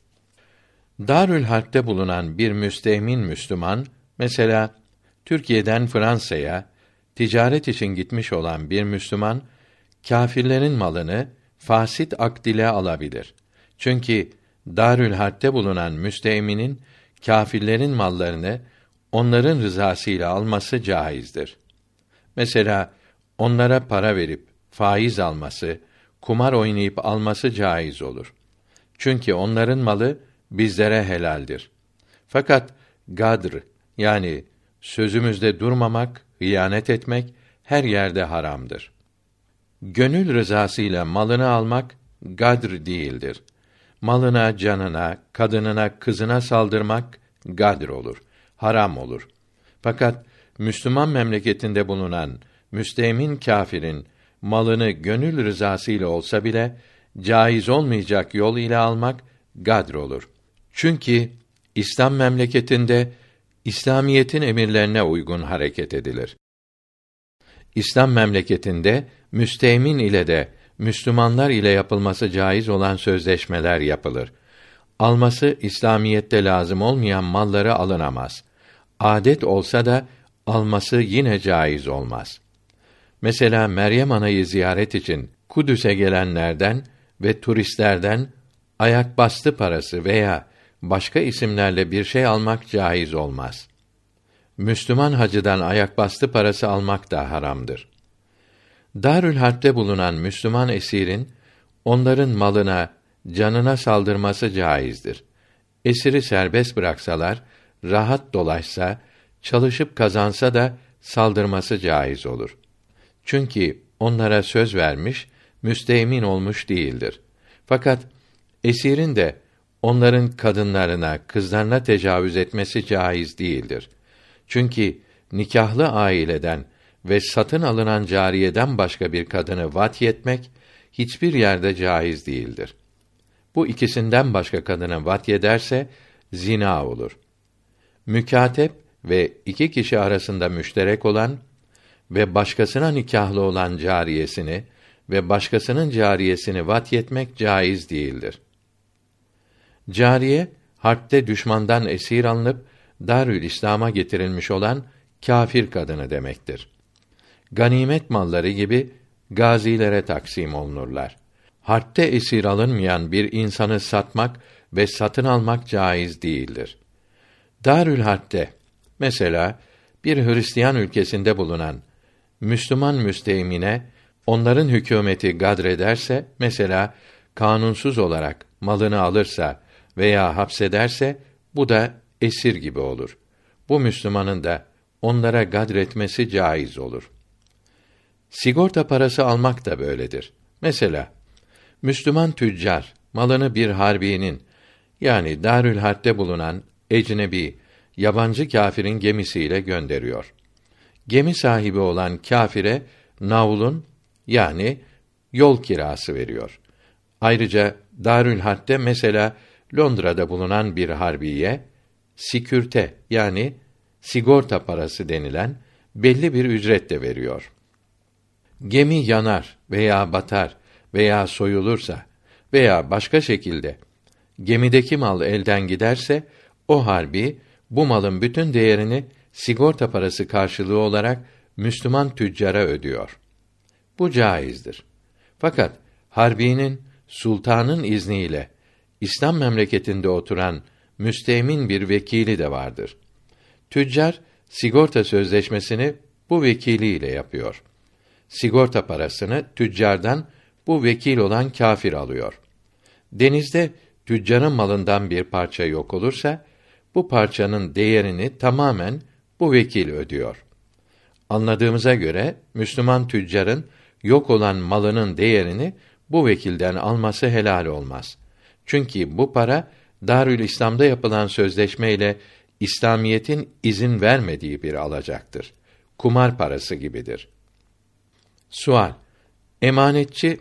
S1: Darül Harp'te bulunan bir müstemin Müslüman mesela Türkiye'den Fransa'ya ticaret için gitmiş olan bir Müslüman kâfirlerin malını fasit akt ile alabilir. Çünkü Darül Harp'te bulunan müsteminin kâfirlerin mallarını onların rızasıyla alması caizdir. Mesela onlara para verip faiz alması, kumar oynayıp alması caiz olur. Çünkü onların malı bizlere helaldir. Fakat gadr yani sözümüzde durmamak, hıyanet etmek her yerde haramdır. Gönül rızasıyla malını almak gadr değildir. Malına, canına, kadınına, kızına saldırmak gadr olur, haram olur. Fakat Müslüman memleketinde bulunan müstemin kâfirin malını gönül rızasıyla olsa bile caiz olmayacak yol ile almak gadr olur. Çünkü İslam memleketinde İslamiyetin emirlerine uygun hareket edilir. İslam memleketinde müstemin ile de Müslümanlar ile yapılması caiz olan sözleşmeler yapılır. Alması İslamiyette lazım olmayan malları alınamaz. Adet olsa da alması yine caiz olmaz. Mesela Meryem Ana'yı ziyaret için Kudüs'e gelenlerden ve turistlerden ayak bastı parası veya başka isimlerle bir şey almak caiz olmaz. Müslüman hacıdan ayak bastı parası almak da haramdır. Darül bulunan Müslüman esirin onların malına, canına saldırması caizdir. Esiri serbest bıraksalar, rahat dolaşsa, çalışıp kazansa da saldırması caiz olur. Çünkü onlara söz vermiş, müsteemin olmuş değildir. Fakat esirin de onların kadınlarına, kızlarına tecavüz etmesi caiz değildir. Çünkü nikahlı aileden ve satın alınan cariyeden başka bir kadını vat yetmek hiçbir yerde caiz değildir. Bu ikisinden başka kadını vat yederse zina olur. Mükatep ve iki kişi arasında müşterek olan ve başkasına nikahlı olan cariyesini ve başkasının cariyesini vat yetmek caiz değildir. Cariye harpte düşmandan esir alınıp Darül İslam'a getirilmiş olan kâfir kadını demektir. Ganimet malları gibi gazilere taksim olunurlar. Harpte esir alınmayan bir insanı satmak ve satın almak caiz değildir. Darül Harp'te mesela bir Hristiyan ülkesinde bulunan Müslüman müsteymine onların hükümeti gadrederse mesela kanunsuz olarak malını alırsa veya hapsederse bu da esir gibi olur. Bu Müslümanın da onlara gadretmesi caiz olur. Sigorta parası almak da böyledir. Mesela Müslüman tüccar malını bir harbinin yani Darül Harp'te bulunan ecnebi yabancı kâfirin gemisiyle gönderiyor. Gemi sahibi olan kâfire navlun yani yol kirası veriyor. Ayrıca Darül Harp'te mesela Londra'da bulunan bir harbiye sikürte yani sigorta parası denilen belli bir ücret de veriyor. Gemi yanar veya batar veya soyulursa veya başka şekilde gemideki mal elden giderse o harbi bu malın bütün değerini sigorta parası karşılığı olarak Müslüman tüccara ödüyor. Bu caizdir. Fakat harbinin sultanın izniyle İslam memleketinde oturan müstemin bir vekili de vardır. Tüccar sigorta sözleşmesini bu vekiliyle yapıyor. Sigorta parasını tüccardan bu vekil olan kafir alıyor. Denizde tüccarın malından bir parça yok olursa bu parçanın değerini tamamen bu vekil ödüyor. Anladığımıza göre Müslüman tüccarın yok olan malının değerini bu vekilden alması helal olmaz. Çünkü bu para Darül İslam'da yapılan sözleşme ile İslamiyetin izin vermediği bir alacaktır. Kumar parası gibidir. Sual: Emanetçi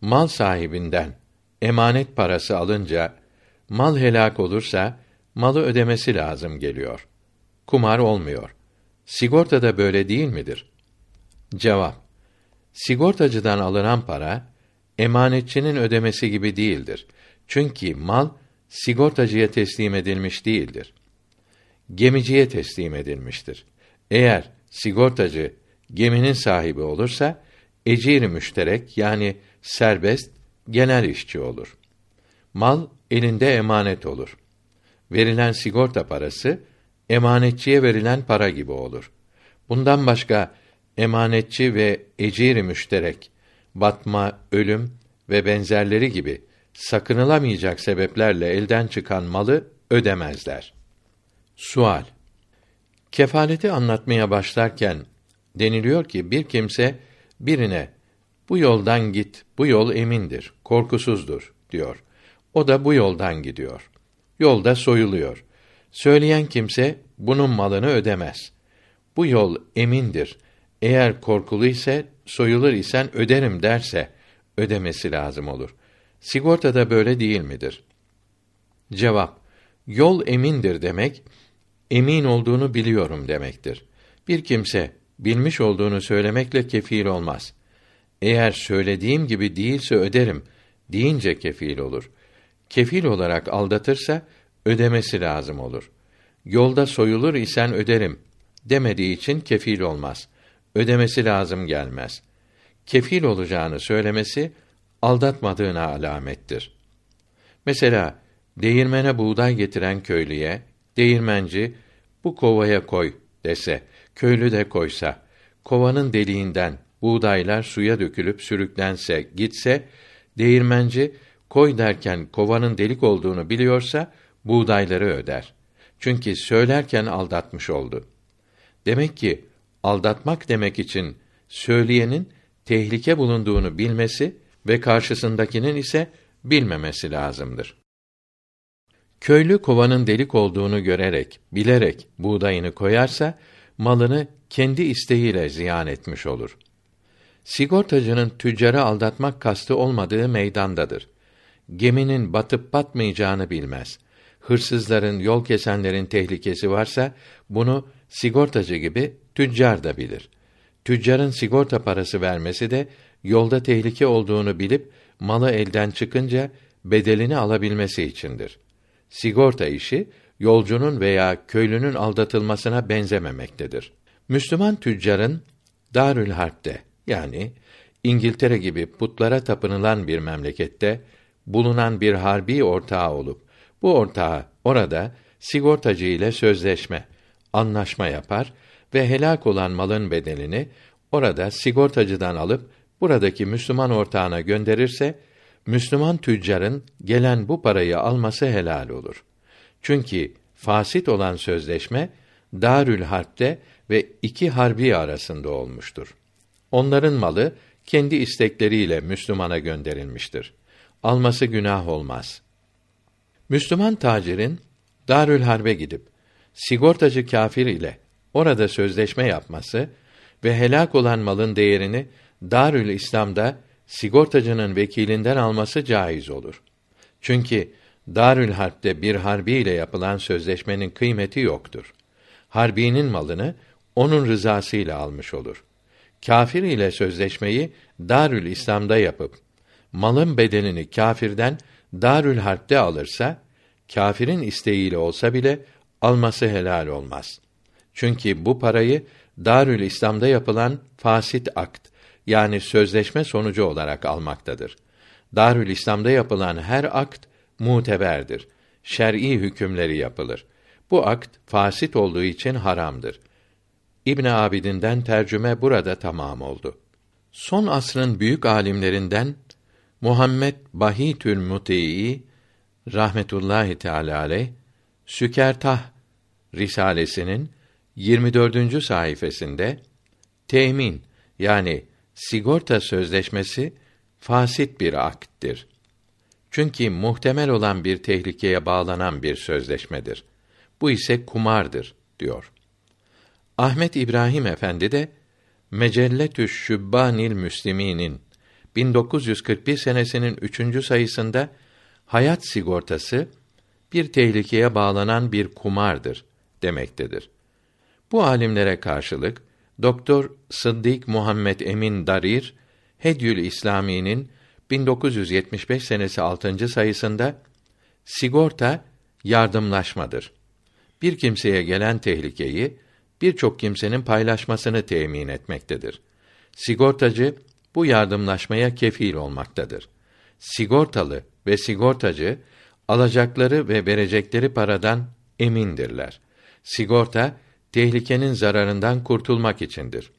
S1: mal sahibinden emanet parası alınca mal helak olursa malı ödemesi lazım geliyor. Kumar olmuyor. Sigorta da böyle değil midir? Cevap: Sigortacıdan alınan para emanetçinin ödemesi gibi değildir. Çünkü mal sigortacıya teslim edilmiş değildir. Gemiciye teslim edilmiştir. Eğer sigortacı geminin sahibi olursa ecir müşterek yani serbest genel işçi olur. Mal elinde emanet olur. Verilen sigorta parası emanetçiye verilen para gibi olur. Bundan başka emanetçi ve ecir müşterek batma, ölüm ve benzerleri gibi sakınılamayacak sebeplerle elden çıkan malı ödemezler. Sual Kefaleti anlatmaya başlarken deniliyor ki bir kimse birine bu yoldan git, bu yol emindir, korkusuzdur diyor. O da bu yoldan gidiyor. Yolda soyuluyor. Söyleyen kimse bunun malını ödemez. Bu yol emindir. Eğer korkulu ise soyulur isen öderim derse ödemesi lazım olur. Sigorta da böyle değil midir? Cevap: Yol emindir demek emin olduğunu biliyorum demektir. Bir kimse bilmiş olduğunu söylemekle kefil olmaz. Eğer söylediğim gibi değilse öderim deyince kefil olur. Kefil olarak aldatırsa ödemesi lazım olur. Yolda soyulur isen öderim demediği için kefil olmaz. Ödemesi lazım gelmez. Kefil olacağını söylemesi aldatmadığına alamettir. Mesela değirmene buğday getiren köylüye değirmenci bu kovaya koy dese, köylü de koysa, kovanın deliğinden buğdaylar suya dökülüp sürüklense, gitse, değirmenci koy derken kovanın delik olduğunu biliyorsa buğdayları öder. Çünkü söylerken aldatmış oldu. Demek ki aldatmak demek için söyleyenin tehlike bulunduğunu bilmesi ve karşısındakinin ise bilmemesi lazımdır. Köylü kovanın delik olduğunu görerek, bilerek buğdayını koyarsa malını kendi isteğiyle ziyan etmiş olur. Sigortacının tüccarı aldatmak kastı olmadığı meydandadır. Geminin batıp batmayacağını bilmez. Hırsızların, yol kesenlerin tehlikesi varsa bunu sigortacı gibi tüccar da bilir. Tüccarın sigorta parası vermesi de yolda tehlike olduğunu bilip malı elden çıkınca bedelini alabilmesi içindir. Sigorta işi yolcunun veya köylünün aldatılmasına benzememektedir. Müslüman tüccarın Darül Harp'te yani İngiltere gibi putlara tapınılan bir memlekette bulunan bir harbi ortağı olup bu ortağı orada sigortacı ile sözleşme, anlaşma yapar ve helak olan malın bedelini orada sigortacıdan alıp buradaki Müslüman ortağına gönderirse Müslüman tüccarın gelen bu parayı alması helal olur. Çünkü fasit olan sözleşme Darül Harp'te ve iki harbi arasında olmuştur. Onların malı kendi istekleriyle Müslümana gönderilmiştir. Alması günah olmaz. Müslüman tacirin Darül Harbe gidip sigortacı kafir ile orada sözleşme yapması ve helak olan malın değerini Darül İslam'da sigortacının vekilinden alması caiz olur. Çünkü Darül Harp'te bir harbi ile yapılan sözleşmenin kıymeti yoktur. Harbinin malını onun rızasıyla almış olur. Kafir ile sözleşmeyi Darül İslam'da yapıp malın bedelini kâfirden Darül Harp'te alırsa kâfirin isteğiyle olsa bile alması helal olmaz. Çünkü bu parayı Darül İslam'da yapılan fasit akt yani sözleşme sonucu olarak almaktadır. Darül İslam'da yapılan her akt muteberdir. Şer'i hükümleri yapılır. Bu akt fasit olduğu için haramdır. İbn Abidin'den tercüme burada tamam oldu. Son asrın büyük alimlerinden Muhammed Bahitül Mutei rahmetullahi teala aleyh Sükertah risalesinin 24. sayfasında temin yani sigorta sözleşmesi fasit bir akttir. Çünkü muhtemel olan bir tehlikeye bağlanan bir sözleşmedir. Bu ise kumardır diyor. Ahmet İbrahim Efendi de Mecelletü Şübbanil Müsliminin 1941 senesinin üçüncü sayısında hayat sigortası bir tehlikeye bağlanan bir kumardır demektedir. Bu alimlere karşılık Doktor Sıddık Muhammed Emin Darir Hedyül İslami'nin 1975 senesi 6. sayısında sigorta yardımlaşmadır. Bir kimseye gelen tehlikeyi birçok kimsenin paylaşmasını temin etmektedir. Sigortacı bu yardımlaşmaya kefil olmaktadır. Sigortalı ve sigortacı alacakları ve verecekleri paradan emindirler. Sigorta tehlikenin zararından kurtulmak içindir.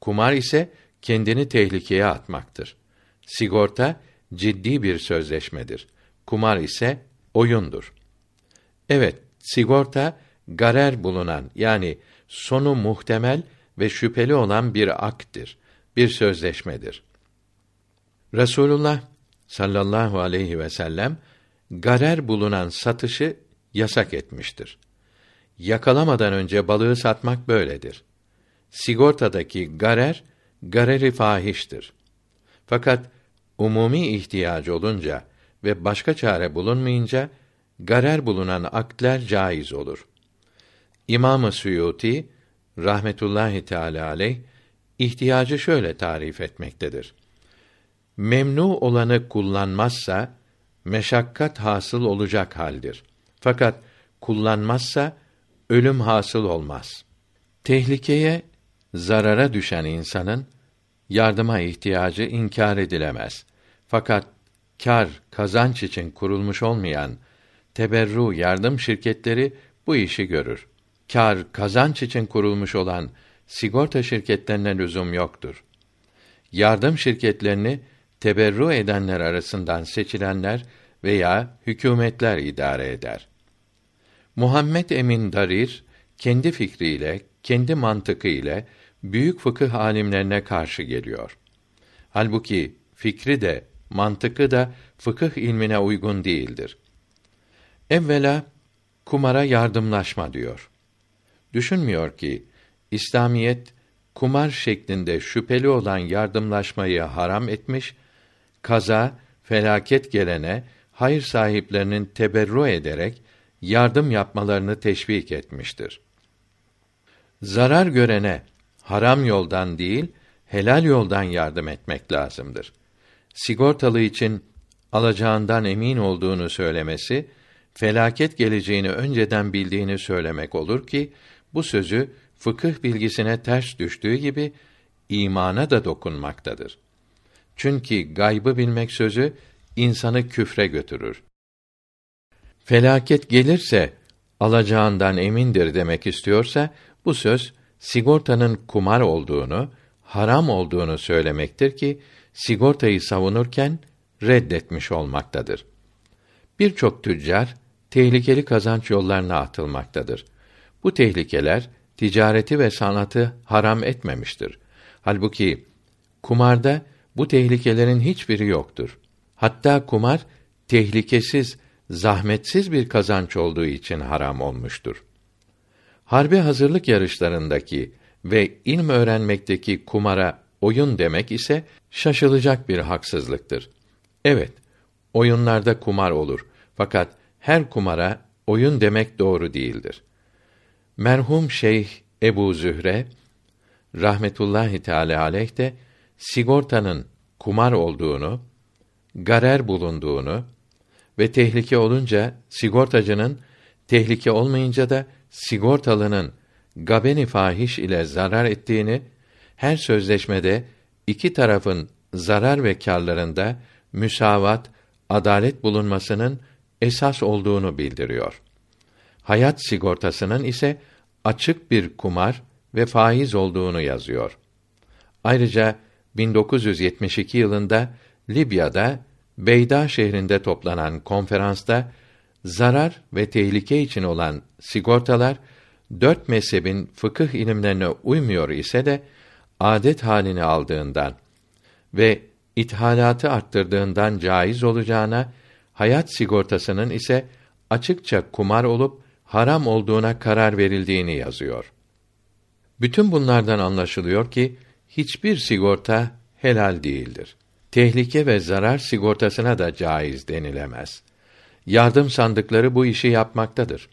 S1: Kumar ise kendini tehlikeye atmaktır. Sigorta ciddi bir sözleşmedir. Kumar ise oyundur. Evet, sigorta garer bulunan yani sonu muhtemel ve şüpheli olan bir akttir, bir sözleşmedir. Resulullah sallallahu aleyhi ve sellem garer bulunan satışı yasak etmiştir. Yakalamadan önce balığı satmak böyledir. Sigortadaki garer gareri fahiştir. Fakat umumi ihtiyacı olunca ve başka çare bulunmayınca garer bulunan akdler caiz olur. İmam-ı Suyuti rahmetullahi teala aleyh ihtiyacı şöyle tarif etmektedir. Memnu olanı kullanmazsa meşakkat hasıl olacak haldir. Fakat kullanmazsa ölüm hasıl olmaz. Tehlikeye, zarara düşen insanın yardıma ihtiyacı inkar edilemez. Fakat kar, kazanç için kurulmuş olmayan teberru yardım şirketleri bu işi görür. Kar, kazanç için kurulmuş olan sigorta şirketlerine lüzum yoktur. Yardım şirketlerini teberru edenler arasından seçilenler veya hükümetler idare eder. Muhammed Emin Darir kendi fikriyle, kendi mantıkı ile büyük fıkıh alimlerine karşı geliyor. Halbuki fikri de, mantıkı da fıkıh ilmine uygun değildir. Evvela kumara yardımlaşma diyor. Düşünmüyor ki İslamiyet kumar şeklinde şüpheli olan yardımlaşmayı haram etmiş, kaza, felaket gelene hayır sahiplerinin teberru ederek yardım yapmalarını teşvik etmiştir. Zarar görene haram yoldan değil, helal yoldan yardım etmek lazımdır. Sigortalı için alacağından emin olduğunu söylemesi, felaket geleceğini önceden bildiğini söylemek olur ki, bu sözü fıkıh bilgisine ters düştüğü gibi imana da dokunmaktadır. Çünkü gaybı bilmek sözü insanı küfre götürür. Felaket gelirse alacağından emindir demek istiyorsa bu söz sigortanın kumar olduğunu, haram olduğunu söylemektir ki sigortayı savunurken reddetmiş olmaktadır. Birçok tüccar tehlikeli kazanç yollarına atılmaktadır. Bu tehlikeler ticareti ve sanatı haram etmemiştir. Halbuki kumarda bu tehlikelerin hiçbiri yoktur. Hatta kumar tehlikesiz, zahmetsiz bir kazanç olduğu için haram olmuştur. Harbi hazırlık yarışlarındaki ve ilm öğrenmekteki kumara oyun demek ise şaşılacak bir haksızlıktır. Evet, oyunlarda kumar olur. Fakat her kumara oyun demek doğru değildir. Merhum Şeyh Ebu Zühre rahmetullahi teala aleyh de sigortanın kumar olduğunu, garer bulunduğunu ve tehlike olunca sigortacının tehlike olmayınca da sigortalının gabeni fahiş ile zarar ettiğini, her sözleşmede iki tarafın zarar ve kârlarında müsavat, adalet bulunmasının esas olduğunu bildiriyor. Hayat sigortasının ise açık bir kumar ve faiz olduğunu yazıyor. Ayrıca 1972 yılında Libya'da Beyda şehrinde toplanan konferansta zarar ve tehlike için olan sigortalar dört mezhebin fıkıh ilimlerine uymuyor ise de adet halini aldığından ve ithalatı arttırdığından caiz olacağına hayat sigortasının ise açıkça kumar olup haram olduğuna karar verildiğini yazıyor. Bütün bunlardan anlaşılıyor ki hiçbir sigorta helal değildir. Tehlike ve zarar sigortasına da caiz denilemez. Yardım sandıkları bu işi yapmaktadır.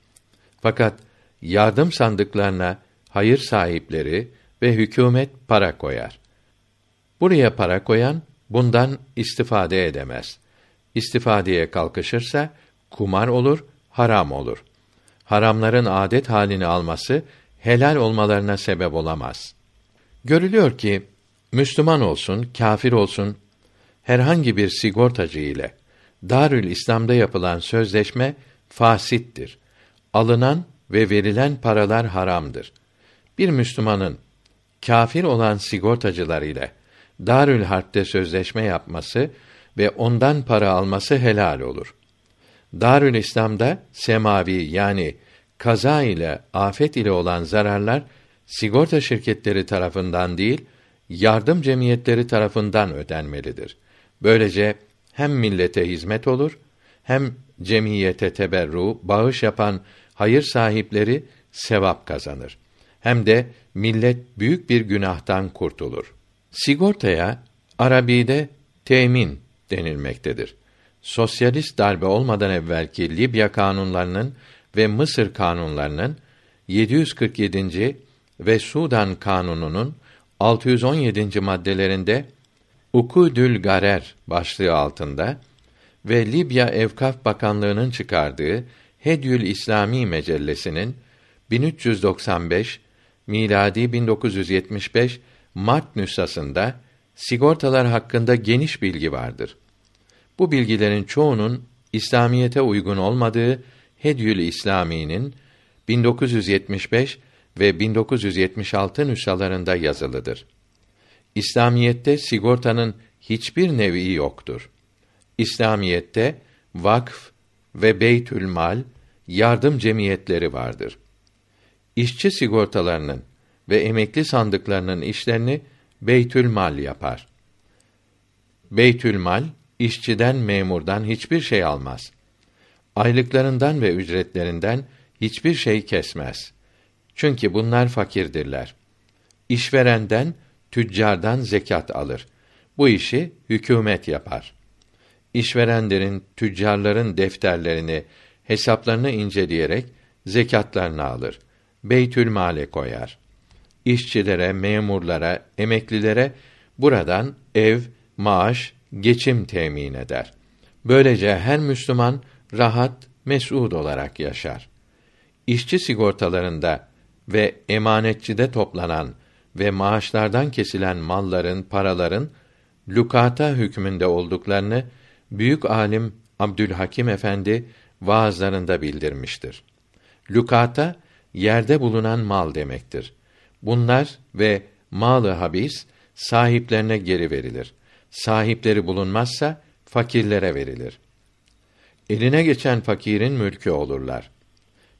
S1: Fakat yardım sandıklarına hayır sahipleri ve hükümet para koyar. Buraya para koyan bundan istifade edemez. İstifadeye kalkışırsa kumar olur, haram olur. Haramların adet halini alması helal olmalarına sebep olamaz. Görülüyor ki Müslüman olsun, kâfir olsun herhangi bir sigortacı ile Darül İslam'da yapılan sözleşme fasittir. Alınan ve verilen paralar haramdır. Bir Müslümanın kâfir olan sigortacılar ile Darül Harp'te sözleşme yapması ve ondan para alması helal olur. Darül İslam'da semavi yani kaza ile afet ile olan zararlar sigorta şirketleri tarafından değil, yardım cemiyetleri tarafından ödenmelidir. Böylece hem millete hizmet olur, hem cemiyete teberru, bağış yapan hayır sahipleri sevap kazanır. Hem de millet büyük bir günahtan kurtulur. Sigortaya Arabi'de temin denilmektedir. Sosyalist darbe olmadan evvelki Libya kanunlarının ve Mısır kanunlarının 747. ve Sudan kanununun 617. maddelerinde Ukudül Garer başlığı altında ve Libya Evkaf Bakanlığı'nın çıkardığı Hedyül İslami Mecellesi'nin 1395 miladi 1975 Mart nüshasında sigortalar hakkında geniş bilgi vardır. Bu bilgilerin çoğunun İslamiyete uygun olmadığı Hedyül İslami'nin 1975 ve 1976 nüshalarında yazılıdır. İslamiyette sigortanın hiçbir nevi yoktur. İslamiyette vakf ve beytül mal yardım cemiyetleri vardır. İşçi sigortalarının ve emekli sandıklarının işlerini beytül mal yapar. Beytül mal işçiden memurdan hiçbir şey almaz. Aylıklarından ve ücretlerinden hiçbir şey kesmez. Çünkü bunlar fakirdirler. İşverenden, tüccardan zekat alır. Bu işi hükümet yapar. İşverenlerin, tüccarların defterlerini, hesaplarını inceleyerek zekatlarını alır. Beytül male koyar. İşçilere, memurlara, emeklilere buradan ev, maaş, geçim temin eder. Böylece her Müslüman rahat, mes'ud olarak yaşar. İşçi sigortalarında ve emanetçide toplanan ve maaşlardan kesilen malların, paraların lukata hükmünde olduklarını büyük alim Abdülhakim Efendi vaazlarında bildirmiştir. Lukata yerde bulunan mal demektir. Bunlar ve malı habis sahiplerine geri verilir. Sahipleri bulunmazsa fakirlere verilir. Eline geçen fakirin mülkü olurlar.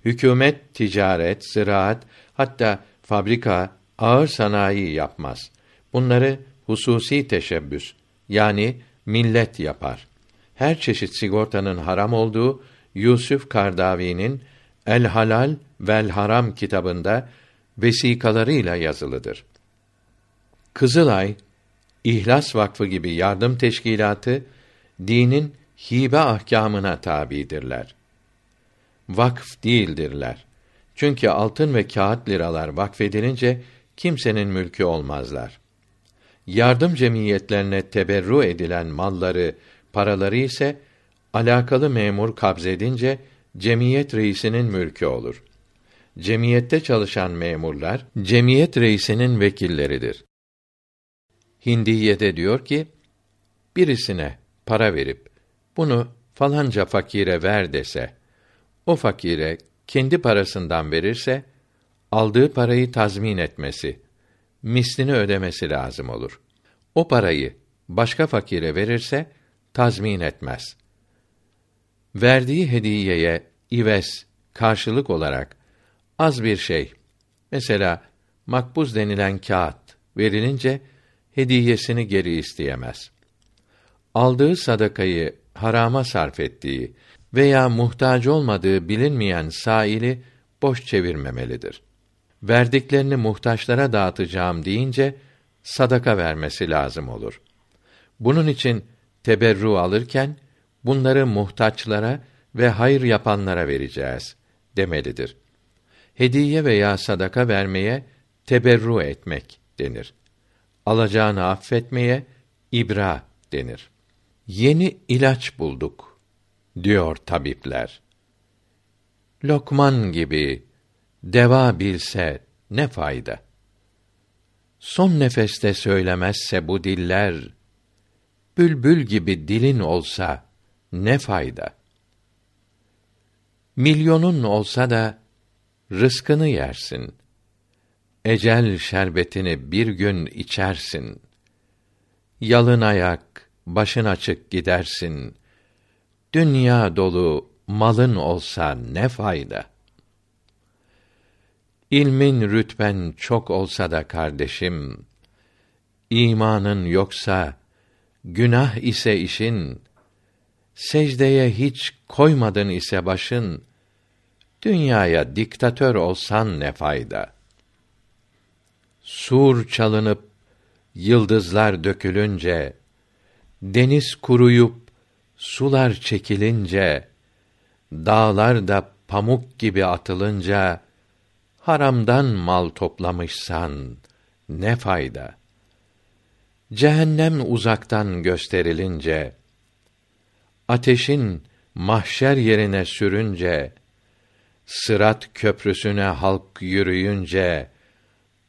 S1: Hükümet ticaret, ziraat, hatta fabrika, ağır sanayi yapmaz. Bunları hususi teşebbüs yani millet yapar. Her çeşit sigortanın haram olduğu Yusuf Kardavi'nin El Halal vel Haram kitabında vesikalarıyla yazılıdır. Kızılay, İhlas Vakfı gibi yardım teşkilatı dinin hibe ahkamına tabidirler. Vakf değildirler. Çünkü altın ve kağıt liralar vakfedilince kimsenin mülkü olmazlar. Yardım cemiyetlerine teberru edilen malları, paraları ise alakalı memur kabzedince cemiyet reisinin mülkü olur. Cemiyette çalışan memurlar cemiyet reisinin vekilleridir. Hindiye'de diyor ki birisine para verip bunu falanca fakire ver dese o fakire kendi parasından verirse aldığı parayı tazmin etmesi, mislini ödemesi lazım olur. O parayı başka fakire verirse tazmin etmez. Verdiği hediyeye ives karşılık olarak az bir şey, mesela makbuz denilen kağıt verilince hediyesini geri isteyemez. Aldığı sadakayı harama sarf ettiği veya muhtaç olmadığı bilinmeyen saili boş çevirmemelidir. Verdiklerini muhtaçlara dağıtacağım deyince sadaka vermesi lazım olur. Bunun için teberru alırken bunları muhtaçlara ve hayır yapanlara vereceğiz demelidir. Hediye veya sadaka vermeye teberru etmek denir. Alacağını affetmeye ibra denir. Yeni ilaç bulduk diyor tabipler. Lokman gibi deva bilse ne fayda? Son nefeste söylemezse bu diller, bülbül gibi dilin olsa ne fayda? Milyonun olsa da rızkını yersin. Ecel şerbetini bir gün içersin. Yalın ayak, başın açık gidersin. Dünya dolu malın olsa ne fayda? İlmin rütben çok olsa da kardeşim, imanın yoksa, günah ise işin, secdeye hiç koymadın ise başın, dünyaya diktatör olsan ne fayda? Sur çalınıp, yıldızlar dökülünce, deniz kuruyup, sular çekilince, dağlar da pamuk gibi atılınca, haramdan mal toplamışsan ne fayda? Cehennem uzaktan gösterilince, ateşin mahşer yerine sürünce, sırat köprüsüne halk yürüyünce,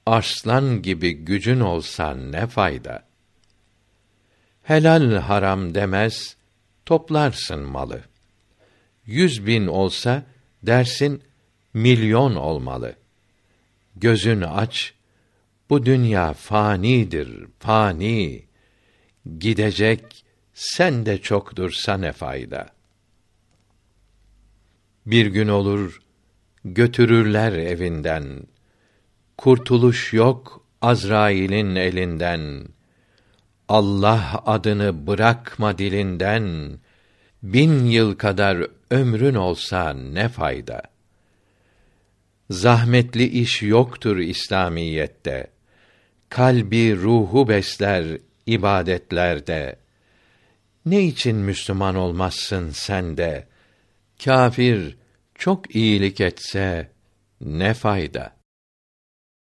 S1: arslan gibi gücün olsa ne fayda? Helal haram demez, toplarsın malı. Yüz bin olsa, dersin, milyon olmalı. Gözün aç, bu dünya fanidir, fani. Gidecek, sen de çok dursa ne fayda? Bir gün olur, götürürler evinden. Kurtuluş yok Azrail'in elinden. Allah adını bırakma dilinden. Bin yıl kadar ömrün olsa ne fayda? Zahmetli iş yoktur İslamiyette. Kalbi ruhu besler ibadetlerde. Ne için Müslüman olmazsın sen de? Kafir çok iyilik etse ne fayda?'